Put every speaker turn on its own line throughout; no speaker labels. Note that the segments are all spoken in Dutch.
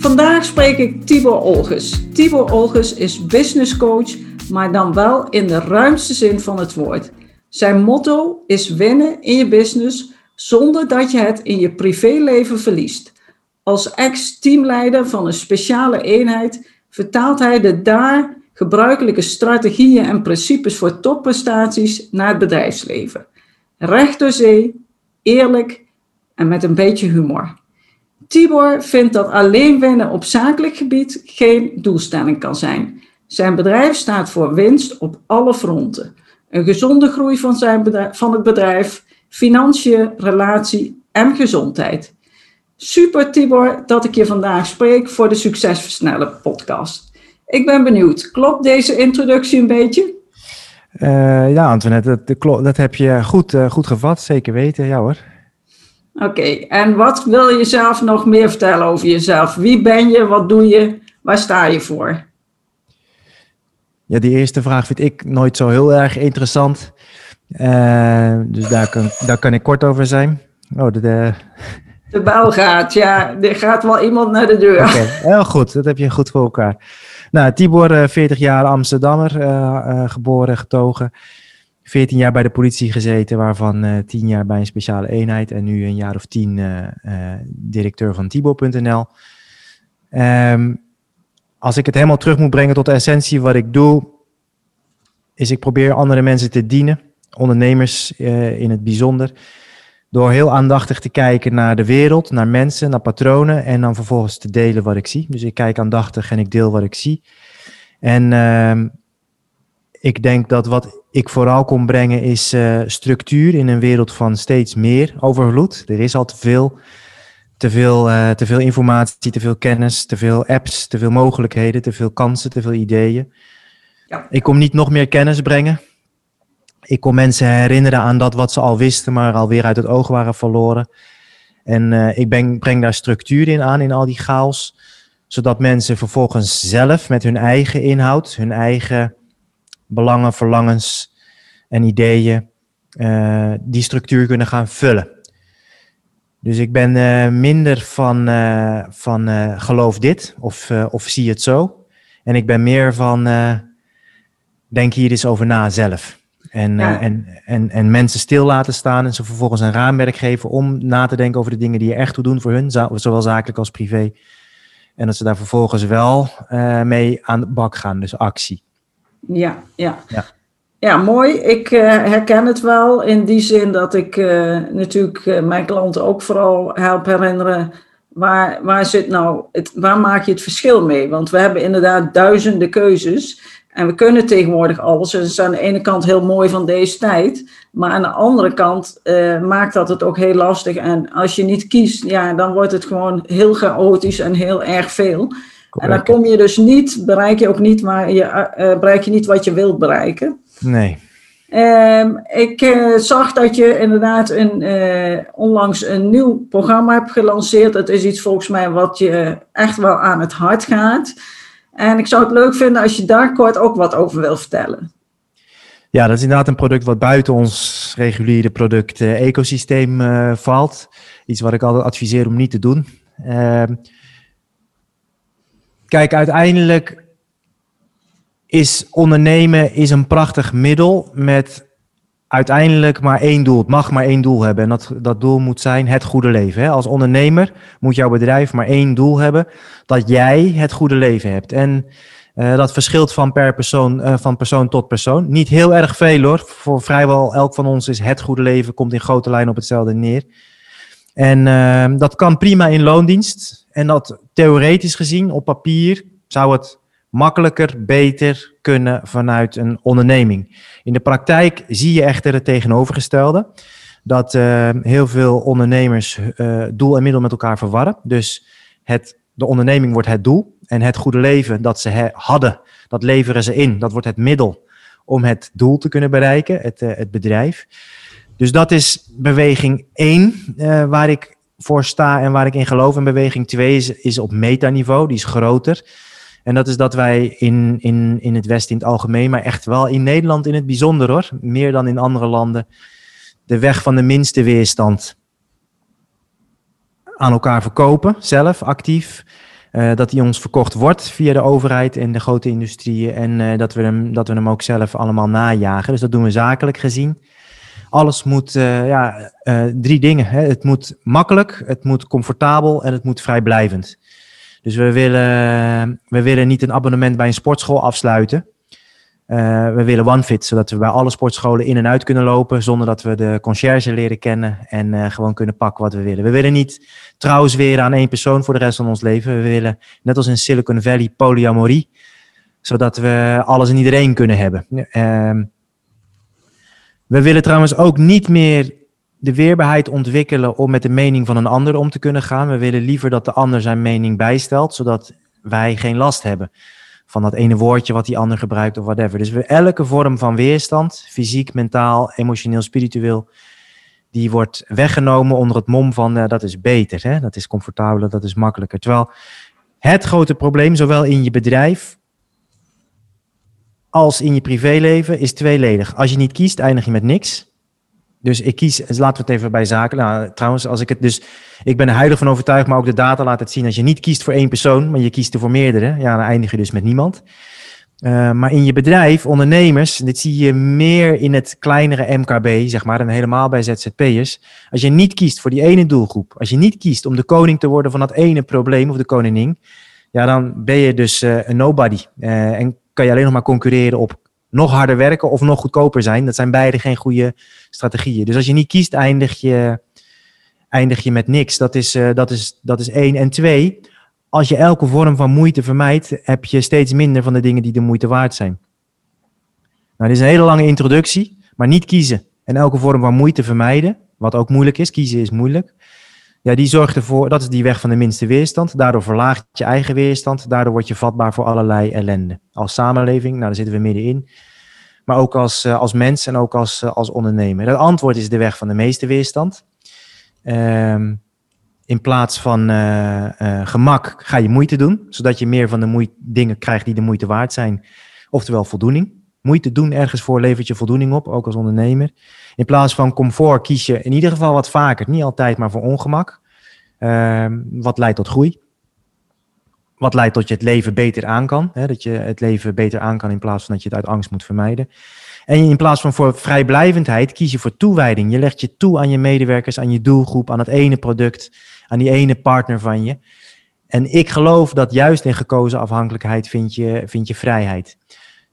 Vandaag spreek ik Tibor Olges. Tibor Olges is business coach, maar dan wel in de ruimste zin van het woord. Zijn motto is winnen in je business zonder dat je het in je privéleven verliest. Als ex-teamleider van een speciale eenheid vertaalt hij de daar gebruikelijke strategieën en principes voor topprestaties naar het bedrijfsleven. Recht door zee, eerlijk en met een beetje humor. Tibor vindt dat alleen winnen op zakelijk gebied geen doelstelling kan zijn. Zijn bedrijf staat voor winst op alle fronten. Een gezonde groei van, zijn bedrijf, van het bedrijf, financiën, relatie en gezondheid. Super Tibor dat ik je vandaag spreek voor de Succesversnellen podcast. Ik ben benieuwd, klopt deze introductie een beetje?
Uh, ja, Antoinette, dat, dat, heb je goed, uh, goed gevat, zeker weten. Ja hoor.
Oké, en wat wil je zelf nog meer vertellen over jezelf? Wie ben je? Wat doe je? Waar sta je voor?
Ja, die eerste vraag vind ik nooit zo heel erg interessant. Uh, dus daar kan, daar kan ik kort over zijn.
Oh, de, de... de bel gaat, ja. Er gaat wel iemand naar de deur.
Oké, heel goed. Dat heb je goed voor elkaar. Nou, Tibor, 40 eh, jaar Amsterdammer, uh, geboren, getogen. 14 jaar bij de politie gezeten, waarvan uh, eh, 10 jaar bij een speciale eenheid en nu een jaar of 10 uh, uh, directeur van Tibo.nl. Ehm, als ik het helemaal terug moet brengen tot de essentie, wat ik doe, is ik probeer andere mensen te dienen, ondernemers in het bijzonder, door heel aandachtig te kijken naar de wereld, naar mensen, naar patronen en dan vervolgens te delen wat ik zie. Dus ik kijk aandachtig en ik deel wat ik zie. En uh, ik denk dat wat ik vooral kon brengen is uh, structuur in een wereld van steeds meer overvloed. Er is al te veel, te veel, uh, te veel informatie, te veel kennis, te veel apps, te veel mogelijkheden, te veel kansen, te veel ideeën. Ja. Ik kom niet nog meer kennis brengen. Ik kom mensen herinneren aan dat wat ze al wisten, maar alweer uit het oog waren verloren. En uh, ik ben, breng daar structuur in aan, in al die chaos. Zodat mensen vervolgens zelf met hun eigen inhoud, hun eigen belangen, verlangens en ideeën uh, die structuur kunnen gaan vullen. Dus ik ben uh, minder van, uh, van geloof dit of, of zie het zo. En ik ben meer van denk hier eens over na zelf. En, ja. en, en, en mensen stil laten staan en ze vervolgens een raamwerk geven om na te denken over de dingen die er echt toe doen voor hun, zowel zakelijk als privé. En dat ze daar vervolgens wel mee aan de bak gaan, dus actie.
Ja, ja. ja. Ja, mooi. Ik uh, herken het wel in die zin dat ik uh, natuurlijk uh, mijn klanten ook vooral help herinneren. Waar, waar, zit nou het, waar maak je het verschil mee? Want we hebben inderdaad duizenden keuzes. En we kunnen tegenwoordig alles. En dat is aan de ene kant heel mooi van deze tijd. Maar aan de andere kant maakt dat het ook heel lastig. En als je niet kiest, ja, dan wordt het gewoon heel chaotisch en heel erg veel. En dan kom je dus niet, bereik je ook niet, maar je, uh, bereik je niet wat je wilt bereiken.
Nee.
Um, ik uh, zag dat je inderdaad een, uh, onlangs een nieuw programma hebt gelanceerd. Het is iets volgens mij wat je echt wel aan het hart gaat. En ik zou het leuk vinden als je daar kort ook wat over wil vertellen.
Ja, dat is inderdaad een product wat buiten ons reguliere product-ecosysteem valt. Iets wat ik altijd adviseer om niet te doen. Ehm, Kijk, uiteindelijk is ondernemen is een prachtig middel met uiteindelijk maar één doel. Het mag maar één doel hebben. En dat, dat doel moet zijn het goede leven. Hè? Als ondernemer moet jouw bedrijf maar één doel hebben. Dat jij het goede leven hebt. En uh, dat verschilt van, per persoon, uh, van persoon tot persoon. Niet heel erg veel hoor. Voor vrijwel elk van ons is het goede leven, komt in grote lijnen op hetzelfde neer. En uh, dat kan prima in loondienst. En dat theoretisch gezien, op papier, zou het makkelijker, beter kunnen vanuit een onderneming. In de praktijk zie je echter het tegenovergestelde. dat heel veel ondernemers doel en middel met elkaar verwarren. Dus het, de onderneming wordt het doel en het goede leven dat ze hadden, dat leveren ze in. Dat wordt het middel om het doel te kunnen bereiken, het, het bedrijf. Dus dat is beweging 1, waar ik voor sta en waar ik in geloof. En beweging 2 is, is op metaniveau, die is groter. En dat is dat wij in, in, in het Westen in het algemeen, maar echt wel in Nederland in het bijzonder hoor, meer dan in andere landen, de weg van de minste weerstand aan elkaar verkopen, zelf actief. Uh, dat die ons verkocht wordt via de overheid en de grote industrieën. En uh, dat, we hem, dat we hem ook zelf allemaal najagen. Dus dat doen we zakelijk gezien. Alles moet, uh, ja, drie dingen. Hè. Het moet makkelijk, het moet comfortabel en het moet vrijblijvend. Dus we willen, we willen niet een abonnement bij een sportschool afsluiten. Uh, we willen OneFit, zodat we bij alle sportscholen in en uit kunnen lopen zonder dat we de conciërge leren kennen en gewoon kunnen pakken wat we willen. We willen niet trouwens weer aan één persoon voor de rest van ons leven. We willen, net als in Silicon Valley, polyamorie, zodat we alles en iedereen kunnen hebben. Uh, we willen trouwens ook niet meer de weerbaarheid ontwikkelen om met de mening van een ander om te kunnen gaan. We willen liever dat de ander zijn mening bijstelt, zodat wij geen last hebben van dat ene woordje wat die ander gebruikt of whatever. Dus we, elke vorm van weerstand, fysiek, mentaal, emotioneel, spiritueel, die wordt weggenomen onder het mom van uh, dat is beter, hè? dat is comfortabeler, dat is makkelijker. Terwijl het grote probleem, zowel in je bedrijf als in je privéleven, is tweeledig. Als je niet kiest, eindig je met niks. Dus ik kies, dus laten we het even bij zaken. Nou, trouwens, als ik het dus, ik ben er heilig van overtuigd, maar ook de data laat het zien. Als je niet kiest voor één persoon, maar je kiest er voor meerdere, ja, dan eindig je dus met niemand. Uh, maar in je bedrijf, ondernemers, dit zie je meer in het kleinere MKB, zeg maar, en helemaal bij ZZP'ers. Als je niet kiest voor die ene doelgroep, als je niet kiest om de koning te worden van dat ene probleem of de koningin, ja, dan ben je dus uh, een nobody. Uh, en kan je alleen nog maar concurreren op nog harder werken of nog goedkoper zijn. Dat zijn beide geen goede strategieën. Dus als je niet kiest, eindig je, eindig je met niks. Dat is, uh, dat, is, dat is één. En twee, als je elke vorm van moeite vermijdt, heb je steeds minder van de dingen die de moeite waard zijn. Nou, dit is een hele lange introductie, maar niet kiezen en elke vorm van moeite vermijden, wat ook moeilijk is, kiezen is moeilijk. Ja, die zorgt ervoor, dat is die weg van de minste weerstand. Daardoor verlaagt je eigen weerstand. Daardoor word je vatbaar voor allerlei ellende. Als samenleving, nou daar zitten we middenin. Maar ook als, uh, als mens en ook als, uh, als ondernemer. Het antwoord is de weg van de meeste weerstand. Um, in plaats van uh, gemak ga je moeite doen. Zodat je meer van de moeite, dingen krijgt die de moeite waard zijn. Oftewel voldoening. Moeite doen ergens voor levert je voldoening op, ook als ondernemer. In plaats van comfort kies je in ieder geval wat vaker, niet altijd, maar voor ongemak. Uh, wat leidt tot groei. Wat leidt tot je het leven beter aan kan. Hè? Dat je het leven beter aan kan in plaats van dat je het uit angst moet vermijden. En in plaats van voor vrijblijvendheid kies je voor toewijding. Je legt je toe aan je medewerkers, aan je doelgroep, aan het ene product, aan die ene partner van je. En ik geloof dat juist in gekozen afhankelijkheid vind je, vind je vrijheid.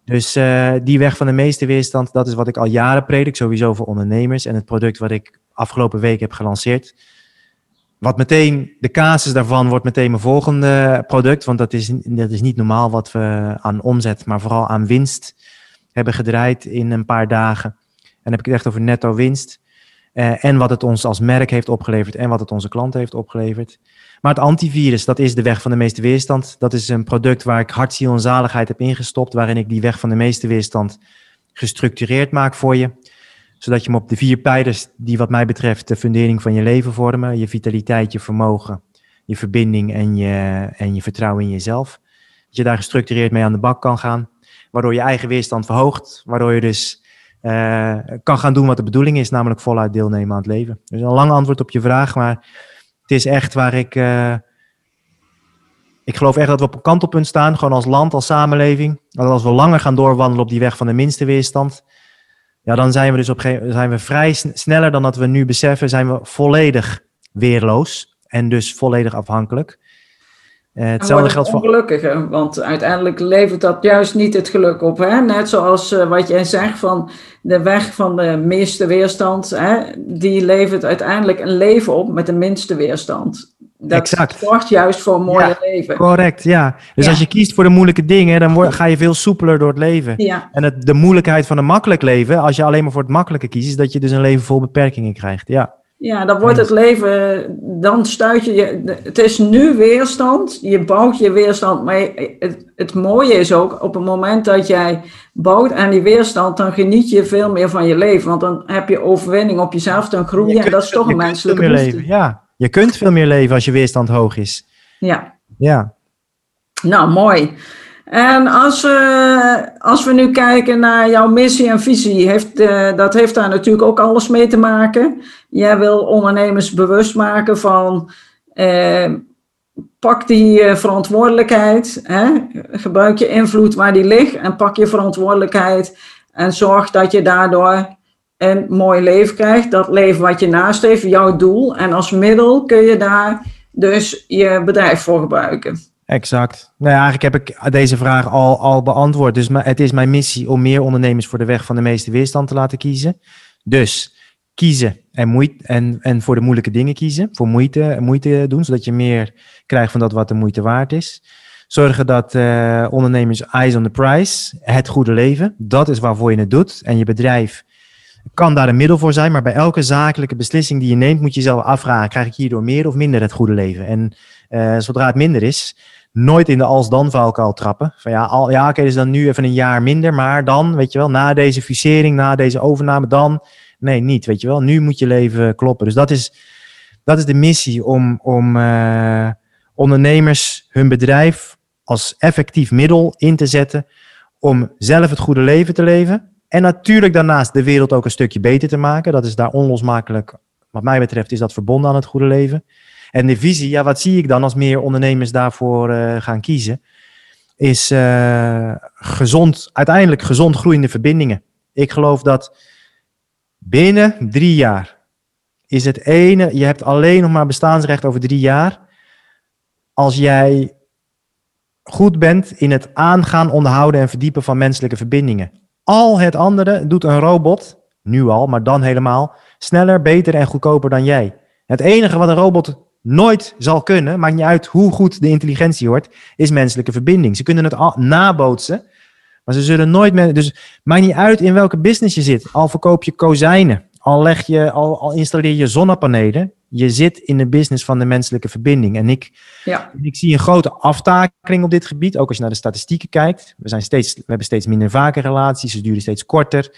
Dus uh, die weg van de meeste weerstand, dat is wat ik al jaren predik, sowieso voor ondernemers. En het product wat ik afgelopen week heb gelanceerd. Wat meteen, de casus daarvan wordt meteen mijn volgende product. Want dat is, dat is niet normaal wat we aan omzet, maar vooral aan winst hebben gedraaid in een paar dagen. En dan heb ik het echt over netto winst. Uh, en wat het ons als merk heeft opgeleverd en wat het onze klanten heeft opgeleverd. Maar het antivirus, dat is de weg van de meeste weerstand. Dat is een product waar ik hart, ziel en zaligheid heb ingestopt, waarin ik die weg van de meeste weerstand gestructureerd maak voor je. Zodat je hem op de vier pijlers, die wat mij betreft de fundering van je leven vormen, je vitaliteit, je vermogen, je verbinding en je, en je vertrouwen in jezelf, dat je daar gestructureerd mee aan de bak kan gaan, waardoor je eigen weerstand verhoogt, waardoor je dus uh, kan gaan doen wat de bedoeling is, namelijk voluit deelnemen aan het leven. Dus een lang antwoord op je vraag, maar het is echt waar ik. Uh, ik geloof echt dat we op een kantelpunt staan, gewoon als land, als samenleving. Dat als we langer gaan doorwandelen op die weg van de minste weerstand, ja, dan zijn we dus op zijn we vrij sneller dan dat we nu beseffen, zijn we volledig weerloos en dus volledig afhankelijk.
Uh, hetzelfde geldt voor. Ongelukkiger, want uiteindelijk levert dat juist niet het geluk op. Hè? Net zoals uh, wat jij zegt van de weg van de meeste weerstand, hè? die levert uiteindelijk een leven op met de minste weerstand. dat
Exact.
zorgt juist voor een mooier
Ja,
leven.
Correct, ja. Dus
Ja.
als je kiest voor de moeilijke dingen, dan word, ga je veel soepeler door het leven.
Ja,
En het, de moeilijkheid van een makkelijk leven, als je alleen maar voor het makkelijke kiest, is dat je dus een leven vol beperkingen krijgt. Ja,
ja, dan wordt het leven, dan stuit je, je, het is nu weerstand, je bouwt je weerstand, maar het, het mooie is ook, op het moment dat jij bouwt aan die weerstand, dan geniet je veel meer van je leven, want dan heb je overwinning op jezelf, dan groei je,
Je
en dat is toch
je
een
kunt
menselijke
veel meer leven. Ja, je kunt veel meer leven als je weerstand hoog is.
Ja.
Ja,
Nou, mooi. En als we, als we nu kijken naar jouw missie en visie, heeft, eh, dat heeft daar natuurlijk ook alles mee te maken. Jij wil ondernemers bewust maken van eh, pak die verantwoordelijkheid, hè? gebruik je invloed waar die ligt en pak je verantwoordelijkheid en zorg dat je daardoor een mooi leven krijgt. Dat leven wat je nastreeft, jouw doel. En als middel kun je daar dus je bedrijf voor gebruiken.
Exact. Nou ja, eigenlijk heb ik deze vraag al, al beantwoord. Dus het is mijn missie om meer ondernemers voor de weg van de meeste weerstand te laten kiezen. Dus kiezen en, moeite, en, en voor de moeilijke dingen kiezen. Voor moeite, moeite doen, zodat je meer krijgt van dat wat de moeite waard is. Zorgen dat eh, ondernemers eyes on the prize, het goede leven, dat is waarvoor je het doet. En je bedrijf kan daar een middel voor zijn, maar bij elke zakelijke beslissing die je neemt, moet je jezelf afvragen: krijg ik hierdoor meer of minder het goede leven? En eh, zodra het minder is, nooit in de als-dan valkuil trappen. Van ja, al, ja oké, dus dan nu even een jaar minder, maar dan, weet je wel, na deze fusering, na deze overname, dan. Nee, niet, weet je wel. Nu moet je leven kloppen. Dus dat is, dat is de missie om, om eh, ondernemers hun bedrijf als effectief middel in te zetten om zelf het goede leven te leven. En natuurlijk daarnaast de wereld ook een stukje beter te maken. Dat is daar onlosmakelijk, wat mij betreft, is dat verbonden aan het goede leven. En de visie, ja, wat zie ik dan als meer ondernemers daarvoor eh, gaan kiezen? Is eh, gezond, uiteindelijk gezond groeiende verbindingen. Ik geloof dat binnen drie jaar is het ene, je hebt alleen nog maar bestaansrecht over drie jaar. Als jij goed bent in het aangaan, onderhouden en verdiepen van menselijke verbindingen. Al het andere doet een robot, nu al, maar dan helemaal, sneller, beter en goedkoper dan jij. Het enige wat een robot nooit zal kunnen, maakt niet uit hoe goed de intelligentie wordt, is menselijke verbinding. Ze kunnen het al nabootsen, maar ze zullen nooit meer. Dus maakt niet uit in welke business je zit. Al verkoop je kozijnen, al, leg je, al, al installeer je zonnepanelen. Je zit in de business van de menselijke verbinding. En ik,
Ja.
ik zie een grote aftakeling op dit gebied. Ook als je naar de statistieken kijkt. We, zijn steeds, we hebben steeds minder vaker relaties. Ze duren steeds korter.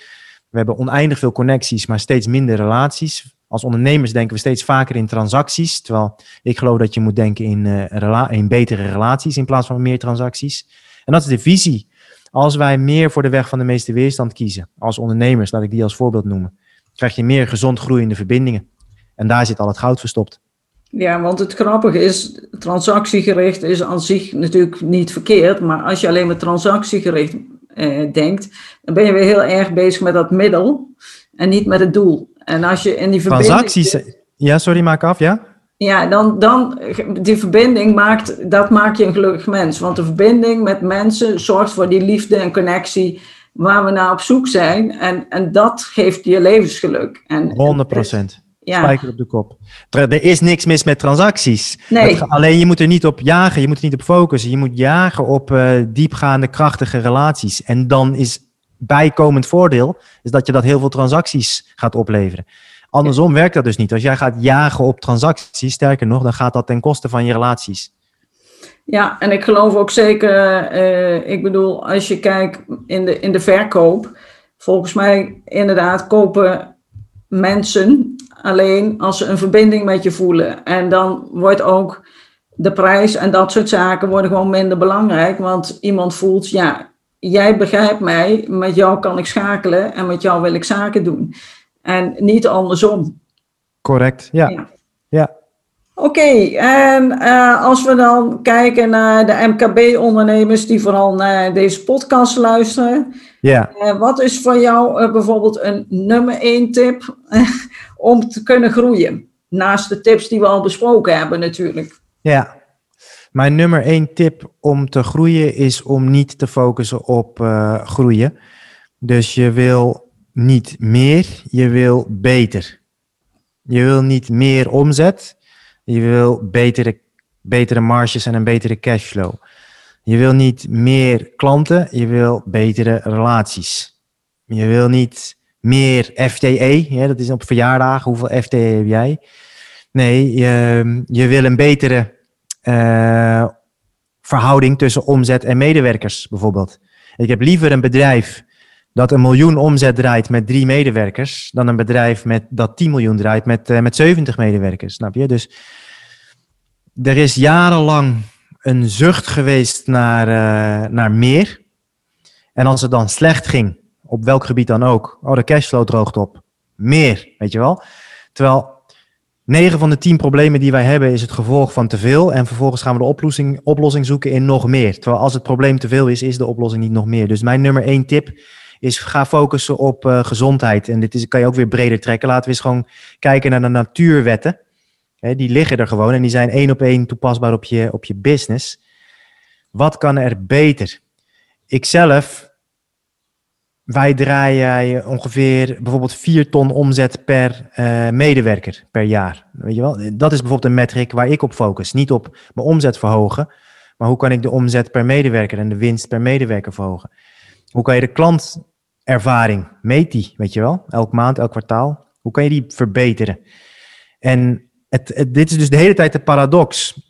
We hebben oneindig veel connecties, maar steeds minder relaties. Als ondernemers denken we steeds vaker in transacties. Terwijl ik geloof dat je moet denken in, eh, in betere relaties in plaats van meer transacties. En dat is de visie. Als wij meer voor de weg van de meeste weerstand kiezen, als ondernemers, laat ik die als voorbeeld noemen, krijg je meer gezond groeiende verbindingen. En daar zit al het goud verstopt.
Ja, want het grappige is, transactiegericht is aan zich natuurlijk niet verkeerd, maar als je alleen maar transactiegericht eh, denkt, dan ben je weer heel erg bezig met dat middel en niet met het doel. En als je in die verbinding...
Transacties. Ja, sorry, maak af, ja?
Ja, dan, dan die verbinding maakt, dat maakt je een gelukkig mens. Want de verbinding met mensen zorgt voor die liefde en connectie waar we naar op zoek zijn. En, en dat geeft je levensgeluk. En,
100 procent.
Ja,
Spijker op de kop. Er is niks mis met transacties.
Nee.
Alleen je moet er niet op jagen, je moet er niet op focussen. Je moet jagen op eh, diepgaande, krachtige relaties. En dan is bijkomend voordeel is dat je dat heel veel transacties gaat opleveren. Andersom werkt dat dus niet. Als jij gaat jagen op transacties, sterker nog, dan gaat dat ten koste van je relaties.
ja, en ik geloof ook zeker, eh, ik bedoel, als je kijkt in de, in de verkoop, volgens mij inderdaad kopen mensen alleen als ze een verbinding met je voelen. En dan wordt ook de prijs en dat soort zaken worden gewoon minder belangrijk. Want iemand voelt, ja, jij begrijpt mij, met jou kan ik schakelen en met jou wil ik zaken doen. En niet andersom.
Correct, ja.
Ja.
ja.
Oké, en eh, als we dan kijken naar de MKB-ondernemers die vooral naar deze podcast luisteren.
ja.
eh, wat is voor jou eh, bijvoorbeeld een nummer één tip om te kunnen groeien? Naast de tips die we al besproken hebben natuurlijk.
Ja. Mijn nummer één tip om te groeien is om niet te focussen op eh, groeien. Dus je wil niet meer, je wil beter. Je wil niet meer omzet, Je wil betere, betere marges en een betere cashflow. Je wil niet meer klanten, je wil betere relaties. Je wil niet meer FTE, ja, dat is op verjaardagen. Hoeveel FTE heb jij? Nee, je, je wil een betere uh, verhouding tussen omzet en medewerkers bijvoorbeeld. Ik heb liever een bedrijf dat een miljoen omzet draait met drie medewerkers, dan een bedrijf met, dat 10 miljoen draait met, uh, met 70 medewerkers. Snap je? Dus er is jarenlang een zucht geweest naar, uh, naar meer. En als het dan slecht ging, op welk gebied dan ook, oh, de cashflow droogt op. Meer, weet je wel. Terwijl 9 van de 10 problemen die wij hebben is het gevolg van te veel. En vervolgens gaan we de oplossing, oplossing zoeken in nog meer. Terwijl als het probleem te veel is, is de oplossing niet nog meer. Dus mijn nummer 1 tip is ga focussen op uh, gezondheid. En dit is, kan je ook weer breder trekken. Laten we eens gewoon kijken naar de natuurwetten. Die liggen er gewoon en die zijn één op één toepasbaar op je, op je business. Wat kan er beter? Ikzelf wij draaien ongeveer bijvoorbeeld 4 ton omzet per uh, medewerker per jaar. Weet je wel? Dat is bijvoorbeeld een metric waar ik op focus. Niet op mijn omzet verhogen, maar hoe kan ik de omzet per medewerker en de winst per medewerker verhogen? Hoe kan je de klantervaring, meet die, weet je wel, elk maand, elk kwartaal, hoe kan je die verbeteren? En het, dit is dus de hele tijd de paradox.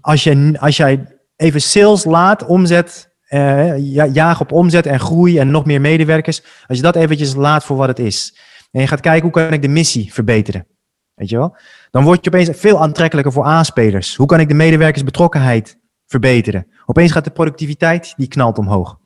Als, je, als jij even sales laat, omzet uh, jagen op omzet en groei en nog meer medewerkers. Als je dat eventjes laat voor wat het is. En je gaat kijken hoe kan ik de missie verbeteren. Weet je wel? Dan word je opeens veel aantrekkelijker voor aanspelers. Hoe kan ik de medewerkersbetrokkenheid verbeteren? Opeens gaat de productiviteit, die knalt omhoog.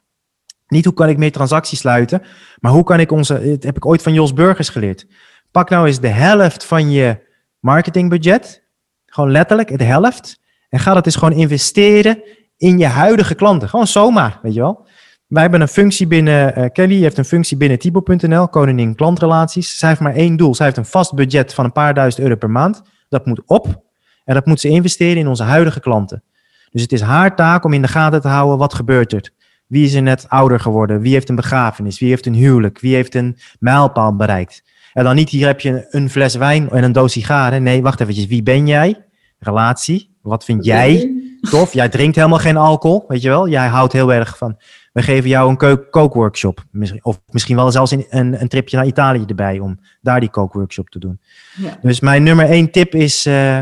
Niet hoe kan ik meer transacties sluiten, maar hoe kan ik onze, dat heb ik ooit van Jos Burgers geleerd. Pak nou eens de helft van je marketingbudget, gewoon letterlijk de helft, en ga dat eens gewoon investeren in je huidige klanten. Gewoon zomaar, weet je wel. Wij hebben een functie binnen, uh, Kelly heeft een functie binnen Tibo.nl, koningin klantrelaties. Zij heeft maar één doel. Zij heeft een vast budget van een paar duizend euro per maand. Dat moet op. En dat moet ze investeren in onze huidige klanten. Dus het is haar taak om in de gaten te houden wat gebeurt er. Wie is er net ouder geworden? Wie heeft een begrafenis? Wie heeft een huwelijk? Wie heeft een mijlpaal bereikt? En dan niet hier heb je een fles wijn en een doos sigaren. Nee, wacht eventjes. Wie ben jij? Relatie. Wat vind jij? tof. Jij drinkt helemaal geen alcohol, weet je wel. Jij houdt heel erg van, we geven jou een kookworkshop. Of misschien wel zelfs een, een, tripje naar Italië erbij om daar die kookworkshop te doen. Ja. Dus mijn nummer één tip is uh,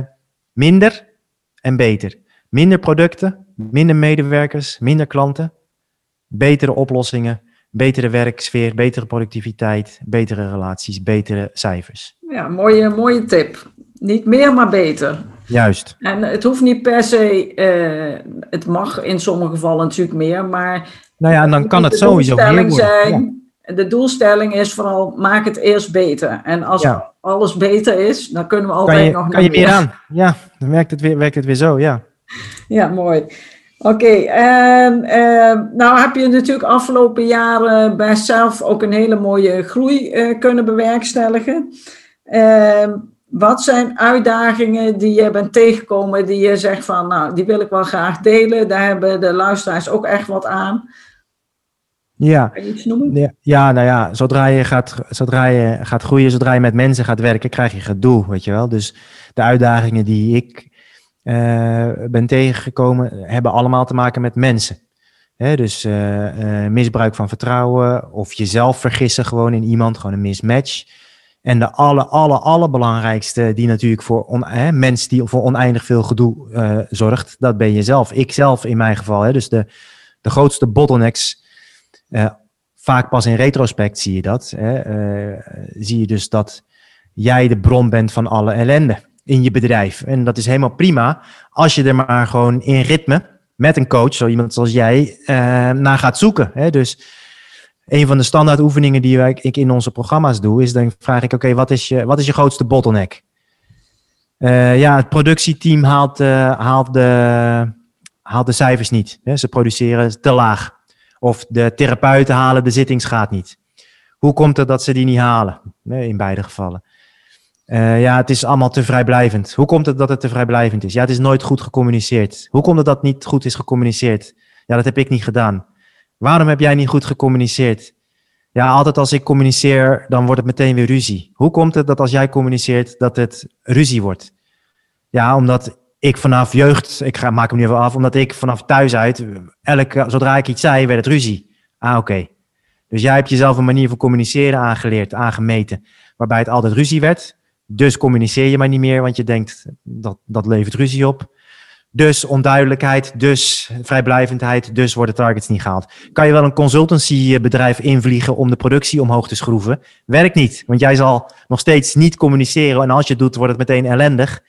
minder en beter. Minder producten, minder medewerkers, minder klanten, betere oplossingen, betere werksfeer, betere productiviteit, betere relaties, betere cijfers.
Ja, mooie, mooie tip. Niet meer, maar beter.
Juist.
En het hoeft niet per se, uh, het mag in sommige gevallen natuurlijk meer, maar.
Nou ja, en dan kan het sowieso meer worden. Zijn,
De doelstelling is vooral, maak het eerst beter. En als alles beter is, dan kunnen we altijd
kan je,
nog
Kan je meer aan. Ja, dan werkt het weer, werkt het weer zo, ja.
Ja, mooi. Oké, en uh, nou heb je natuurlijk afgelopen jaren bij zelf ook een hele mooie groei uh, kunnen bewerkstelligen. Wat zijn uitdagingen die je bent tegengekomen, die je zegt van, nou, die wil ik wel graag delen. Daar hebben de luisteraars ook echt wat aan.
Ja. Noemen? Ja, nou ja, zodra je, gaat, zodra je gaat groeien, zodra je met mensen gaat werken, krijg je gedoe, weet je wel. Dus de uitdagingen die ik uh, ben tegengekomen, hebben allemaal te maken met mensen. Dus uh, uh, misbruik van vertrouwen of jezelf vergissen gewoon in iemand, gewoon een mismatch. En de alle, alle, allerbelangrijkste, die natuurlijk voor mensen die voor oneindig veel gedoe uh, zorgt, dat ben je zelf. Ik zelf in mijn geval. Hè, dus de, de grootste bottlenecks, uh, vaak pas in retrospect zie je dat. Hè, uh, zie je dus dat jij de bron bent van alle ellende in je bedrijf. En dat is helemaal prima als je er maar gewoon in ritme met een coach, zo iemand zoals jij, naar gaat zoeken. Hè. Dus een van de standaard oefeningen die ik in onze programma's doe, is dan vraag ik, oké, wat is je wat is je grootste bottleneck? Uh, ja, het productieteam haalt, uh, haalt, de, haalt de cijfers niet. Ze produceren te laag. Of de therapeuten halen de zittingsgraad niet. Hoe komt het dat ze die niet halen? In beide gevallen. Uh, ja, het is allemaal te vrijblijvend. Hoe komt het dat het te vrijblijvend is? Ja, het is nooit goed gecommuniceerd. Hoe komt het dat niet goed is gecommuniceerd? Ja, dat heb ik niet gedaan. Waarom heb jij niet goed gecommuniceerd? Ja, altijd als ik communiceer, dan wordt het meteen weer ruzie. Hoe komt het dat als jij communiceert, dat het ruzie wordt? Ja, omdat ik vanaf jeugd, ik ga, maak hem nu even af, omdat ik vanaf thuis uit, elke, zodra ik iets zei, werd het ruzie. Ah, oké. Dus jij hebt jezelf een manier van communiceren aangeleerd, aangemeten, waarbij het altijd ruzie werd. Dus communiceer je maar niet meer, want je denkt dat dat levert ruzie op. Dus onduidelijkheid, dus vrijblijvendheid, dus worden targets niet gehaald. Kan je wel een consultancybedrijf invliegen om de productie omhoog te schroeven? Werkt niet, want jij zal nog steeds niet communiceren en als je doet, wordt het meteen ellendig.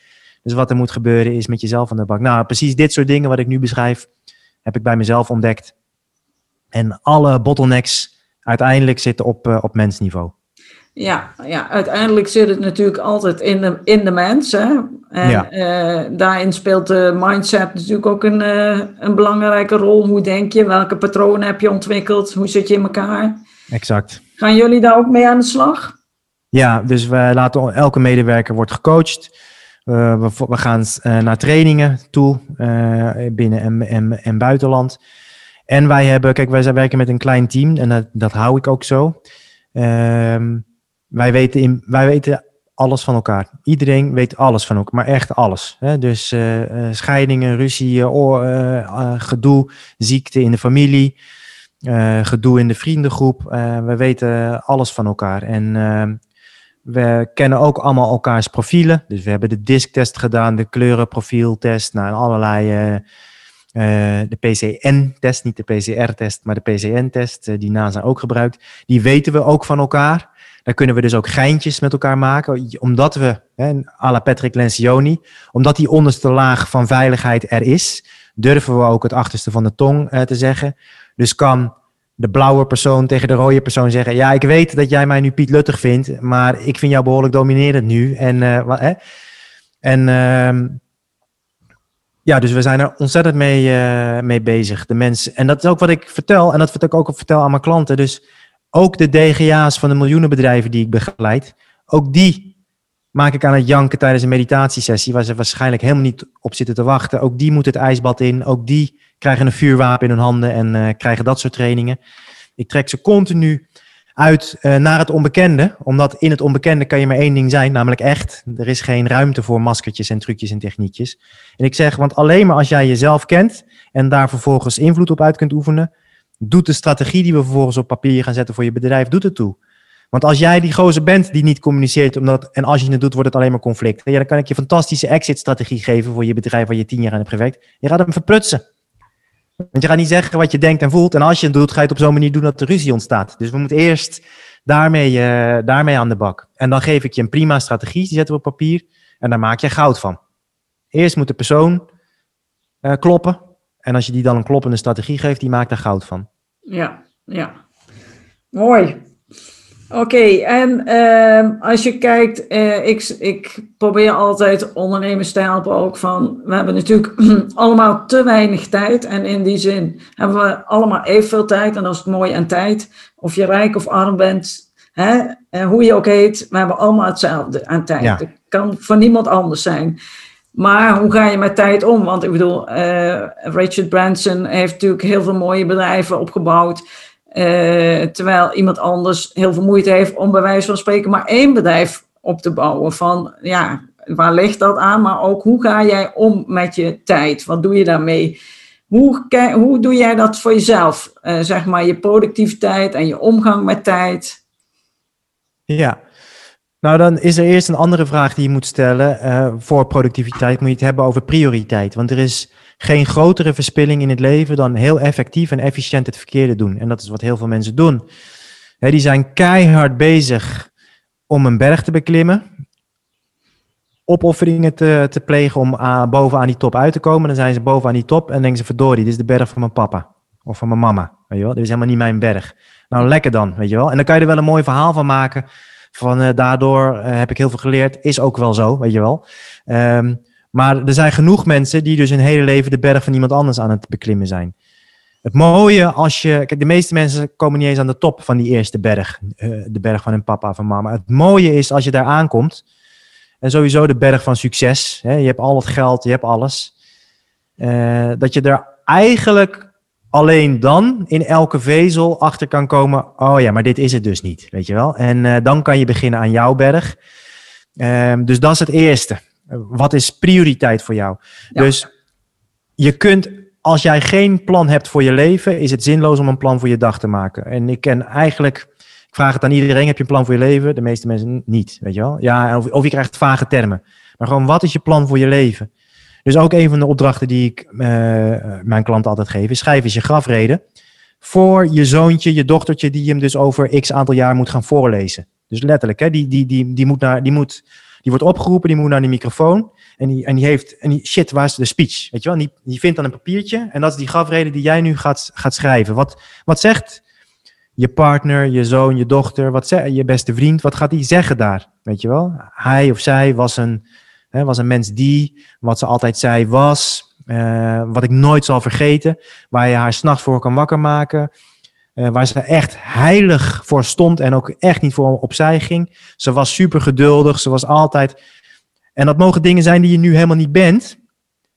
Dus wat er moet gebeuren is met jezelf aan de bak. Nou, precies dit soort dingen wat ik nu beschrijf, heb ik bij mezelf ontdekt. En alle bottlenecks uiteindelijk zitten op, uh, op mensniveau.
Ja, ja, uiteindelijk zit het natuurlijk altijd in de, in de mens. Hè? En ja. uh, daarin speelt de mindset natuurlijk ook een, uh, een belangrijke rol. Hoe denk je? Welke patronen heb je ontwikkeld? Hoe zit je in elkaar?
Exact.
Gaan jullie daar ook mee aan de slag?
Ja, dus we laten elke medewerker wordt gecoacht. Uh, we, we, gaan naar trainingen toe, binnen en, en, en buitenland. En wij hebben, kijk, wij werken met een klein team en dat, dat hou ik ook zo. Ehm wij weten, in, wij weten alles van elkaar. Iedereen weet alles van elkaar, maar echt alles. Hè? Dus uh, scheidingen, ruzie, uh, gedoe, ziekte in de familie, gedoe in de vriendengroep. we weten alles van elkaar. En ehm, we kennen ook allemaal elkaars profielen. Dus we hebben de disktest gedaan, de kleurenprofieltest, nou, allerlei. de PCN-test, niet de PCR-test, maar de PCN-test, die NASA ook gebruikt. Die weten we ook van elkaar. Daar kunnen we dus ook geintjes met elkaar maken. Omdat we, hè, à la Patrick Lencioni, omdat die onderste laag van veiligheid er is, durven we ook het achterste van de tong eh, te zeggen. Dus kan de blauwe persoon tegen de rode persoon zeggen: Ja, ik weet dat jij mij nu Piet Luttig vindt, maar ik vind jou behoorlijk dominerend nu. En, uh, wat, hè? en uh, ja, dus we zijn er ontzettend mee, uh, mee bezig. De mensen. En dat is ook wat ik vertel, en dat vertel ik ook vertel aan mijn klanten. Dus ook de DGA's van de miljoenenbedrijven die ik begeleid, ook die maak ik aan het janken tijdens een meditatiesessie, waar ze waarschijnlijk helemaal niet op zitten te wachten. Ook die moeten het ijsbad in, ook die krijgen een vuurwapen in hun handen en uh, krijgen dat soort trainingen. Ik trek ze continu uit uh, naar het onbekende, omdat in het onbekende kan je maar één ding zijn, namelijk echt. Er is geen ruimte voor maskertjes en trucjes en techniekjes. En ik zeg, want alleen maar als jij jezelf kent en daar vervolgens invloed op uit kunt oefenen, doet de strategie die we vervolgens op papier gaan zetten voor je bedrijf, doet het toe. Want als jij die gozer bent die niet communiceert, omdat, en als je het doet, wordt het alleen maar conflict. Ja, dan kan ik je fantastische exit-strategie geven voor je bedrijf waar je tien jaar aan hebt gewerkt. Je gaat hem verprutsen. Want je gaat niet zeggen wat je denkt en voelt. En als je het doet, ga je het op zo'n manier doen dat er ruzie ontstaat. Dus we moeten eerst daarmee, uh, daarmee aan de bak. En dan geef ik je een prima strategie, die zetten we op papier. En daar maak je goud van. Eerst moet de persoon uh, kloppen. En als je die dan een kloppende strategie geeft, die maakt daar goud van.
Ja, ja. Mooi. Oké, en uh, als je kijkt, uh, ik, ik probeer altijd ondernemers te helpen ook van, we hebben natuurlijk allemaal te weinig tijd en in die zin hebben we allemaal evenveel tijd en dat is het mooie aan tijd. Of je rijk of arm bent, hè, en hoe je ook heet, we hebben allemaal hetzelfde aan tijd. Ja. Het kan voor niemand anders zijn. Maar hoe ga je met tijd om? Want ik bedoel, uh, Richard Branson heeft natuurlijk heel veel mooie bedrijven opgebouwd. Uh, terwijl iemand anders heel veel moeite heeft om bij wijze van spreken maar één bedrijf op te bouwen. Van ja, waar ligt dat aan? Maar ook hoe ga jij om met je tijd? Wat doe je daarmee? Hoe, hoe doe jij dat voor jezelf? Uh, zeg maar je productiviteit en je omgang met tijd.
Ja, nou, dan is er eerst een andere vraag die je moet stellen. Uh, voor productiviteit moet je het hebben over prioriteit. Want er is geen grotere verspilling in het leven dan heel effectief en efficiënt het verkeerde doen. En dat is wat heel veel mensen doen. die zijn keihard bezig om een berg te beklimmen. Opofferingen te, te plegen om uh, bovenaan die top uit te komen. Dan zijn ze bovenaan die top en denken ze: verdorie, dit is de berg van mijn papa. Of van mijn mama. Weet? Dit is helemaal niet mijn berg. Nou, lekker dan, weet je wel. En dan kan je er wel een mooi verhaal van maken van uh, daardoor uh, heb ik heel veel geleerd. Is ook wel zo, weet je wel. Um, maar er zijn genoeg mensen die dus hun hele leven de berg van iemand anders aan het beklimmen zijn. Het mooie als je. Kijk, de meeste mensen komen niet eens aan de top van die eerste berg. Uh, de berg van hun papa of mama. Het mooie is als je daar aankomt. En sowieso de berg van succes. Hè, je hebt al het geld, je hebt alles. dat je er eigenlijk alleen dan in elke vezel achter kan komen, oh ja, maar dit is het dus niet, weet je wel. En uh, dan kan je beginnen aan jouw berg. Uh, dus dat is het eerste. wat is prioriteit voor jou? Dus je kunt, als jij geen plan hebt voor je leven, is het zinloos om een plan voor je dag te maken. En ik ken eigenlijk, ik vraag het aan iedereen, heb je een plan voor je leven? De meeste mensen niet, weet je wel? Ja, of, of je krijgt vage termen. Maar gewoon, wat is je plan voor je leven? Dus ook een van de opdrachten die ik uh, mijn klanten altijd geef, is schrijf eens je grafreden voor je zoontje, je dochtertje, die hem dus over x aantal jaar moet gaan voorlezen. Dus letterlijk, hè, die, die, die, die, moet naar, die, moet, die wordt opgeroepen, die moet naar de microfoon. En die, en die heeft, en die, shit, waar is de speech? Weet je wel, die, die vindt dan een papiertje. En dat is die grafrede die jij nu gaat, gaat schrijven. Wat, wat zegt je partner, je zoon, je dochter, wat zegt je beste vriend, wat gaat die zeggen daar? Weet je wel? Hij of zij was een, hè, was een mens die, wat ze altijd zei was, uh, wat ik nooit zal vergeten, waar je haar s'nachts voor kan wakker maken. Uh, waar ze echt heilig voor stond en ook echt niet voor opzij ging. Ze was super geduldig, ze was altijd. En dat mogen dingen zijn die je nu helemaal niet bent.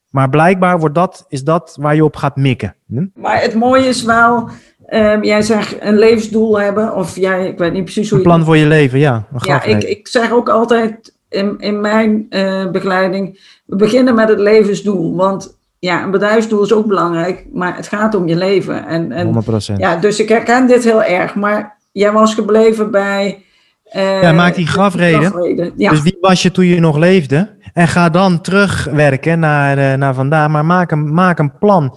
Maar blijkbaar wordt dat, is dat waar je op gaat mikken. Hm?
Maar het mooie is wel, um, jij zegt een levensdoel hebben. Of jij, ik weet niet precies hoe
je. Een plan voor je leven, ja.
Ja, ik, ik zeg ook altijd in, in mijn uh, begeleiding. We beginnen met het levensdoel. Want ja, een bedrijfsdoel is ook belangrijk, maar het gaat om je leven. En, en, 100%. Ja, dus ik herken dit heel erg. Maar jij was gebleven bij.
Uh, ja, maak die grafreden. Ja. Dus wie was je toen je nog leefde? En ga dan terugwerken naar, uh, naar vandaag. Maar maak een, maak een plan.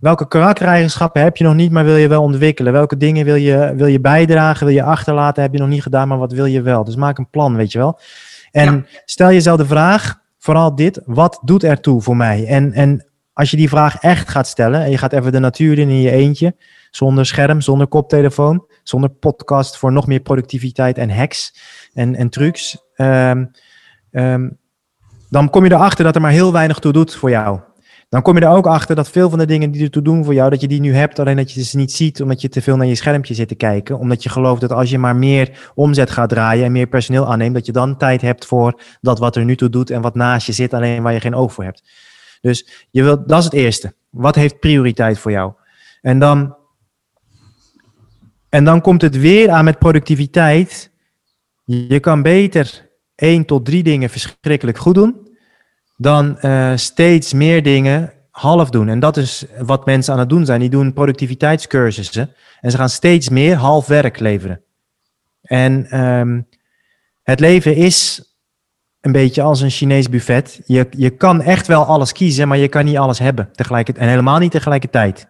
Welke karaktereigenschappen heb je nog niet, maar wil je wel ontwikkelen? Welke dingen wil je, wil je bijdragen, wil je achterlaten? Heb je nog niet gedaan, maar wat wil je wel? Dus maak een plan, weet je wel. En stel jezelf de vraag, vooral dit, wat doet er toe voor mij? En, en als je die vraag echt gaat stellen en je gaat even de natuur in in je eentje, zonder scherm, zonder koptelefoon, zonder podcast voor nog meer productiviteit en hacks en, en trucs, ehm, ehm, dan kom je erachter dat er maar heel weinig toe doet voor jou. Dan kom je er ook achter dat veel van de dingen die ertoe doen voor jou, dat je die nu hebt, alleen dat je ze niet ziet, omdat je te veel naar je schermpje zit te kijken. Omdat je gelooft dat als je maar meer omzet gaat draaien en meer personeel aanneemt, dat je dan tijd hebt voor dat wat er nu toe doet en wat naast je zit, alleen waar je geen oog voor hebt. Dus je wilt, dat is het eerste. Wat heeft prioriteit voor jou? En dan, en dan komt het weer aan met productiviteit. Je kan beter één tot drie dingen verschrikkelijk goed doen, dan uh, steeds meer dingen half doen. En dat is wat mensen aan het doen zijn. Die doen productiviteitscursussen en ze gaan steeds meer half werk leveren. En um, het leven is een beetje als een Chinees buffet. Je, je kan echt wel alles kiezen, maar je kan niet alles hebben tegelijkertijd. En helemaal niet tegelijkertijd.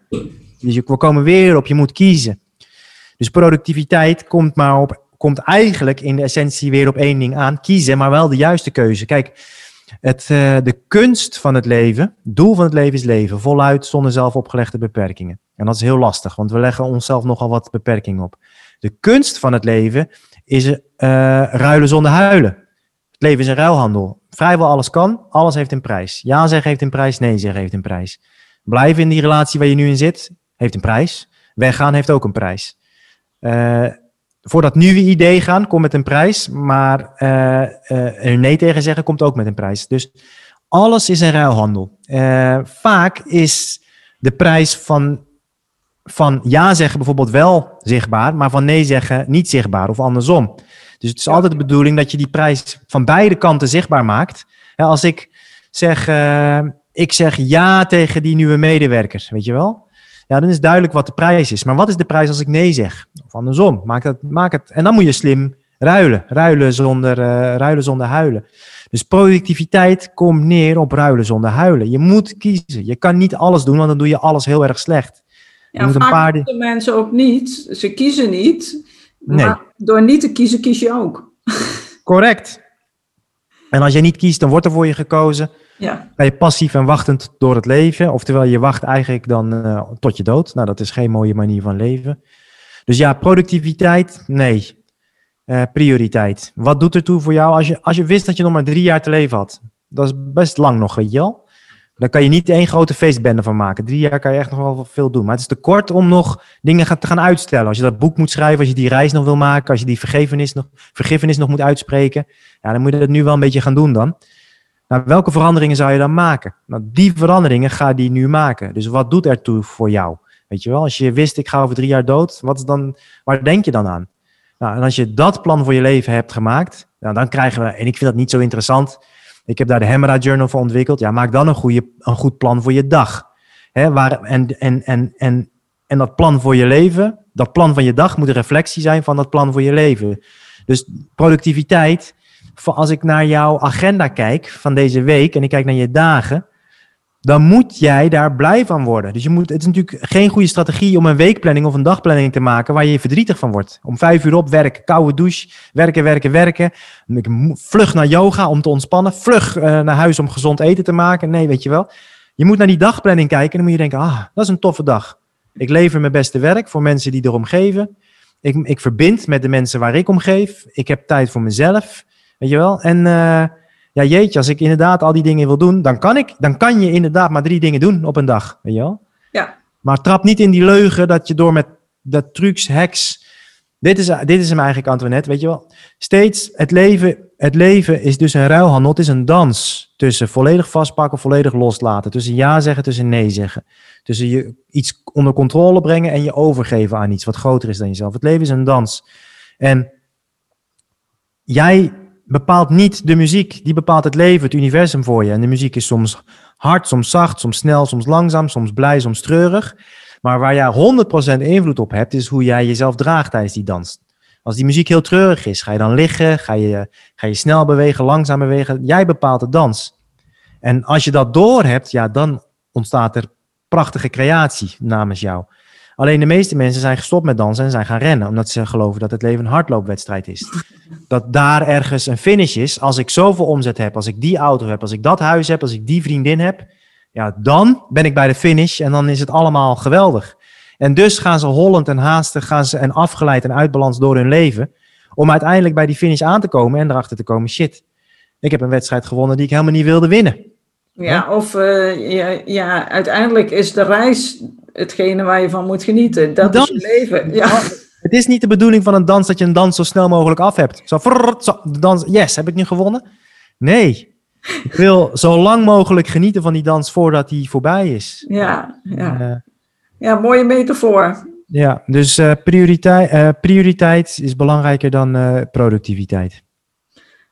Dus we komen weer op, je moet kiezen. Dus productiviteit komt, maar op, komt eigenlijk in de essentie weer op één ding aan. Kiezen, maar wel de juiste keuze. Kijk, het, uh, de kunst van het leven, doel van het leven is leven. Voluit, zonder zelf opgelegde beperkingen. En dat is heel lastig, want we leggen onszelf nogal wat beperkingen op. De kunst van het leven is uh, ruilen zonder huilen. Het leven is een ruilhandel. Vrijwel alles kan, alles heeft een prijs. Ja zeggen heeft een prijs, nee zeggen heeft een prijs. Blijven in die relatie waar je nu in zit, heeft een prijs. Weggaan heeft ook een prijs. Uh, voor dat nieuwe idee gaan komt met een prijs, maar uh, nee tegen zeggen komt ook met een prijs. Dus alles is een ruilhandel. vaak is de prijs van, van ja zeggen bijvoorbeeld wel zichtbaar, maar van nee zeggen niet zichtbaar of andersom. Dus het is altijd de bedoeling dat je die prijs van beide kanten zichtbaar maakt. als ik zeg, ik zeg ja tegen die nieuwe medewerker, weet je wel? Ja, dan is duidelijk wat de prijs is. Maar wat is de prijs als ik nee zeg? Of andersom, maak, dat, maak het. En dan moet je slim ruilen. Ruilen zonder, uh, ruilen zonder huilen. Dus productiviteit komt neer op ruilen zonder huilen. Je moet kiezen. Je kan niet alles doen, want dan doe je alles heel erg slecht.
Je ja, een paar mensen ook niet. Ze kiezen niet. Nee. Maar door niet te kiezen, kies je ook.
Correct. En als je niet kiest, dan wordt er voor je gekozen. Ja. Ben je passief en wachtend door het leven. Oftewel, je wacht eigenlijk dan uh, tot je dood. Nou, dat is geen mooie manier van leven. Dus ja, productiviteit, nee. Uh, prioriteit. Wat doet er toe voor jou als je, als je wist dat je nog maar drie jaar te leven had? Dat is best lang nog, weet je wel? Dan kan je niet één grote feestbende van maken. Drie jaar kan je echt nog wel veel doen. Maar het is te kort om nog dingen te gaan uitstellen. Als je dat boek moet schrijven, als je die reis nog wil maken, als je die vergiffenis nog, vergiffenis nog moet uitspreken. Dan moet je dat nu wel een beetje gaan doen dan. Nou, welke veranderingen zou je dan maken? Nou, die veranderingen ga je nu maken. Dus wat doet er toe voor jou? Weet je wel, als je wist, ik ga over drie jaar dood, wat dan, waar denk je dan aan? Nou, en als je dat plan voor je leven hebt gemaakt, nou, dan krijgen we, en ik vind dat niet zo interessant, Ik heb daar de Hemera Journal voor ontwikkeld. Ja, maak dan een, goede, een goed plan voor je dag. Waar, en, en, en, en, en dat plan voor je leven, dat plan van je dag moet een reflectie zijn van dat plan voor je leven. Dus productiviteit, als ik naar jouw agenda kijk van deze week en ik kijk naar je dagen, dan moet jij daar blij van worden. Dus je moet, het is natuurlijk geen goede strategie om een weekplanning of een dagplanning te maken waar je verdrietig van wordt. Om vijf uur op, werken, koude douche, werken, werken, werken. Vlug naar yoga om te ontspannen. Vlug uh, naar huis om gezond eten te maken. Nee, weet je wel. Je moet naar die dagplanning kijken en dan moet je denken, ah, dat is een toffe dag. Ik lever mijn beste werk voor mensen die erom geven. Ik, ik verbind met de mensen waar ik om geef. Ik heb tijd voor mezelf. Weet je wel? En... Uh, ja jeetje, als ik inderdaad al die dingen wil doen, dan kan ik, dan kan je inderdaad maar drie dingen doen op een dag, weet je wel?
Ja.
Maar trap niet in die leugen dat je door met dat trucs, hacks, dit is, dit is hem eigenlijk Antoinette, weet je wel? Steeds, het leven, het leven is dus een ruilhandel, het is een dans tussen volledig vastpakken, volledig loslaten, tussen ja zeggen, tussen nee zeggen. Tussen je iets onder controle brengen en je overgeven aan iets wat groter is dan jezelf. Het leven is een dans. En jij bepaalt niet de muziek, die bepaalt het leven, het universum voor je. En de muziek is soms hard, soms zacht, soms snel, soms langzaam, soms blij, soms treurig. Maar waar jij 100% invloed op hebt, is hoe jij jezelf draagt tijdens die dans. Als die muziek heel treurig is, ga je dan liggen, ga je, ga je snel bewegen, langzaam bewegen. Jij bepaalt de dans. En als je dat door hebt, ja, dan ontstaat er prachtige creatie namens jou. Alleen de meeste mensen zijn gestopt met dansen en zijn gaan rennen, omdat ze geloven dat het leven een hardloopwedstrijd is. Dat daar ergens een finish is. Als ik zoveel omzet heb, als ik die auto heb, als ik dat huis heb, als ik die vriendin heb, ja, dan ben ik bij de finish en dan is het allemaal geweldig. En dus gaan ze hollend en haastig gaan ze en afgeleid en uitbalans door hun leven, om uiteindelijk bij die finish aan te komen en erachter te komen, shit, ik heb een wedstrijd gewonnen die ik helemaal niet wilde winnen.
Ja, of uh, ja, ja, uiteindelijk is de reis hetgene waar je van moet genieten. Dat is het leven. Ja.
Het is niet de bedoeling van een dans dat je een dans zo snel mogelijk af hebt. Zo, zo de dans, yes, heb ik nu gewonnen? Nee. Ik wil zo lang mogelijk genieten van die dans voordat die voorbij is.
Ja, ja. Uh, ja mooie metafoor.
Ja, dus uh, prioriteit, uh, prioriteit is belangrijker dan productiviteit.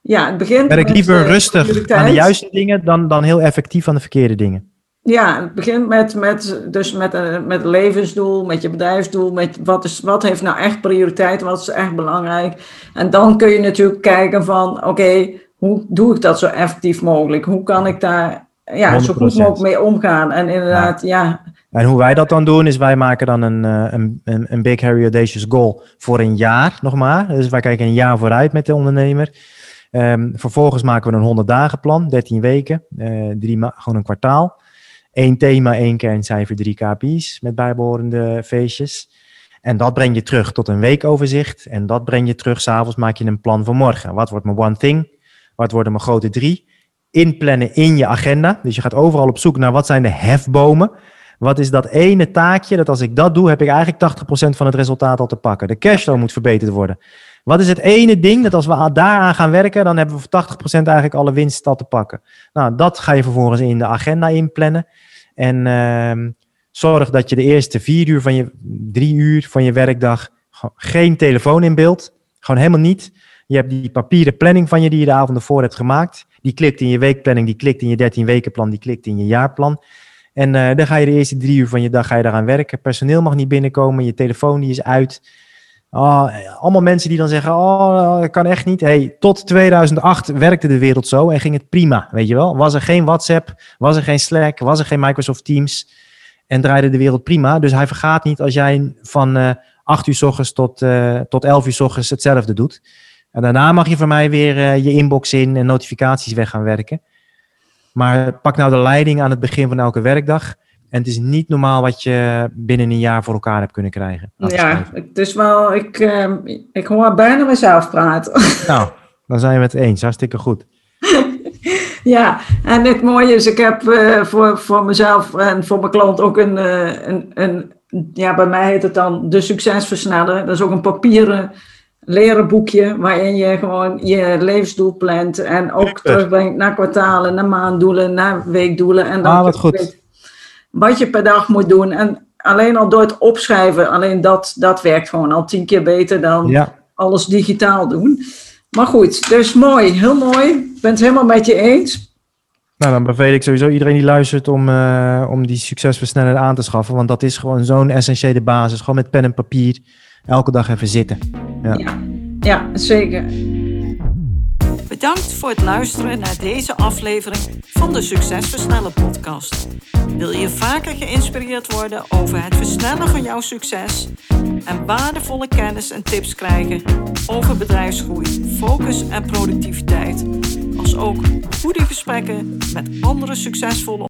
Ja, het begint
Werk liever rustig aan de juiste dingen dan, dan heel effectief aan de verkeerde dingen.
Ja, het begint met, met, dus met, een, eh, met levensdoel, met je bedrijfsdoel, met wat, is, wat heeft nou echt prioriteit, wat is echt belangrijk. En dan kun je natuurlijk kijken van, oké, hoe doe ik dat zo effectief mogelijk? Hoe kan ik daar ja, zo goed mogelijk mee omgaan? En inderdaad, ja.
En hoe wij dat dan doen, is wij maken dan een, eh, een, een, een Big Harry Audacious Goal voor een jaar nog maar. Dus wij kijken een jaar vooruit met de ondernemer. Um, vervolgens maken we een 100 dagen plan, 13 weken, uh, drie gewoon een kwartaal. Eén thema, één kerncijfer, drie KPI's met bijbehorende feestjes. En dat breng je terug tot een weekoverzicht. En dat breng je terug, s'avonds maak je een plan voor morgen. Wat wordt mijn one thing? Wat worden mijn grote drie? Inplannen in je agenda. Dus je gaat overal op zoek naar wat zijn de hefbomen. Wat is dat ene taakje dat als ik dat doe, heb ik eigenlijk 80% van het resultaat al te pakken. De cashflow moet verbeterd worden. Wat is het ene ding dat als we daaraan gaan werken, dan hebben we voor 80% eigenlijk alle winst al te pakken. Nou, dat ga je vervolgens in de agenda inplannen. En uh, zorg dat je de eerste vier uur van je, drie uur van je werkdag geen telefoon in beeld. Gewoon helemaal niet. Je hebt die papieren planning van je die je de avond ervoor hebt gemaakt. Die klikt in je weekplanning, die klikt in je 13 wekenplan, die klikt in je jaarplan. En uh, dan ga je de eerste drie uur van je dag ga je daaraan werken. Personeel mag niet binnenkomen, je telefoon die is uit. Oh, allemaal mensen die dan zeggen, oh, dat kan echt niet. Hey, tot 2008 werkte de wereld zo en ging het prima, weet je wel. Was er geen WhatsApp, was er geen Slack, was er geen Microsoft Teams en draaide de wereld prima. Dus hij vergaat niet als jij van uh, eh, 8 uur s ochtends tot, uh, tot 11 uur s ochtends hetzelfde doet. En daarna mag je voor mij weer je inbox in en notificaties weg gaan werken. Maar pak nou de leiding aan het begin van elke werkdag. En het is niet normaal wat je binnen een jaar voor elkaar hebt kunnen krijgen.
Ja, het is wel, ik, uh, ik hoor bijna mezelf praten.
Nou, dan zijn we het eens. Hartstikke goed.
ja, en het mooie is, ik heb uh, voor, voor mezelf en voor mijn klant ook een, uh, een, een, ja, bij mij heet het dan de succesversneller. Dat is ook een papieren leren boekje waarin je gewoon je levensdoel plant en ook terugbrengt naar kwartalen, naar maanddoelen, naar weekdoelen. En
dan ah, wat goed
wat je per dag moet doen. En alleen al door het opschrijven, alleen dat, dat werkt gewoon al tien keer beter dan alles digitaal doen. Maar goed, dus mooi, heel mooi. Ik ben het helemaal met je eens.
Nou, dan beveel ik sowieso iedereen die luistert om, uh, om die succesversneller aan te schaffen. Want dat is gewoon zo'n essentiële basis. Gewoon met pen en papier elke dag even zitten.
Ja, ja, ja zeker.
Bedankt voor het luisteren naar deze aflevering van de Succesversnellen podcast. Wil je vaker geïnspireerd worden over het versnellen van jouw succes en waardevolle kennis en tips krijgen over bedrijfsgroei, focus en productiviteit, als ook goede gesprekken met andere succesvolle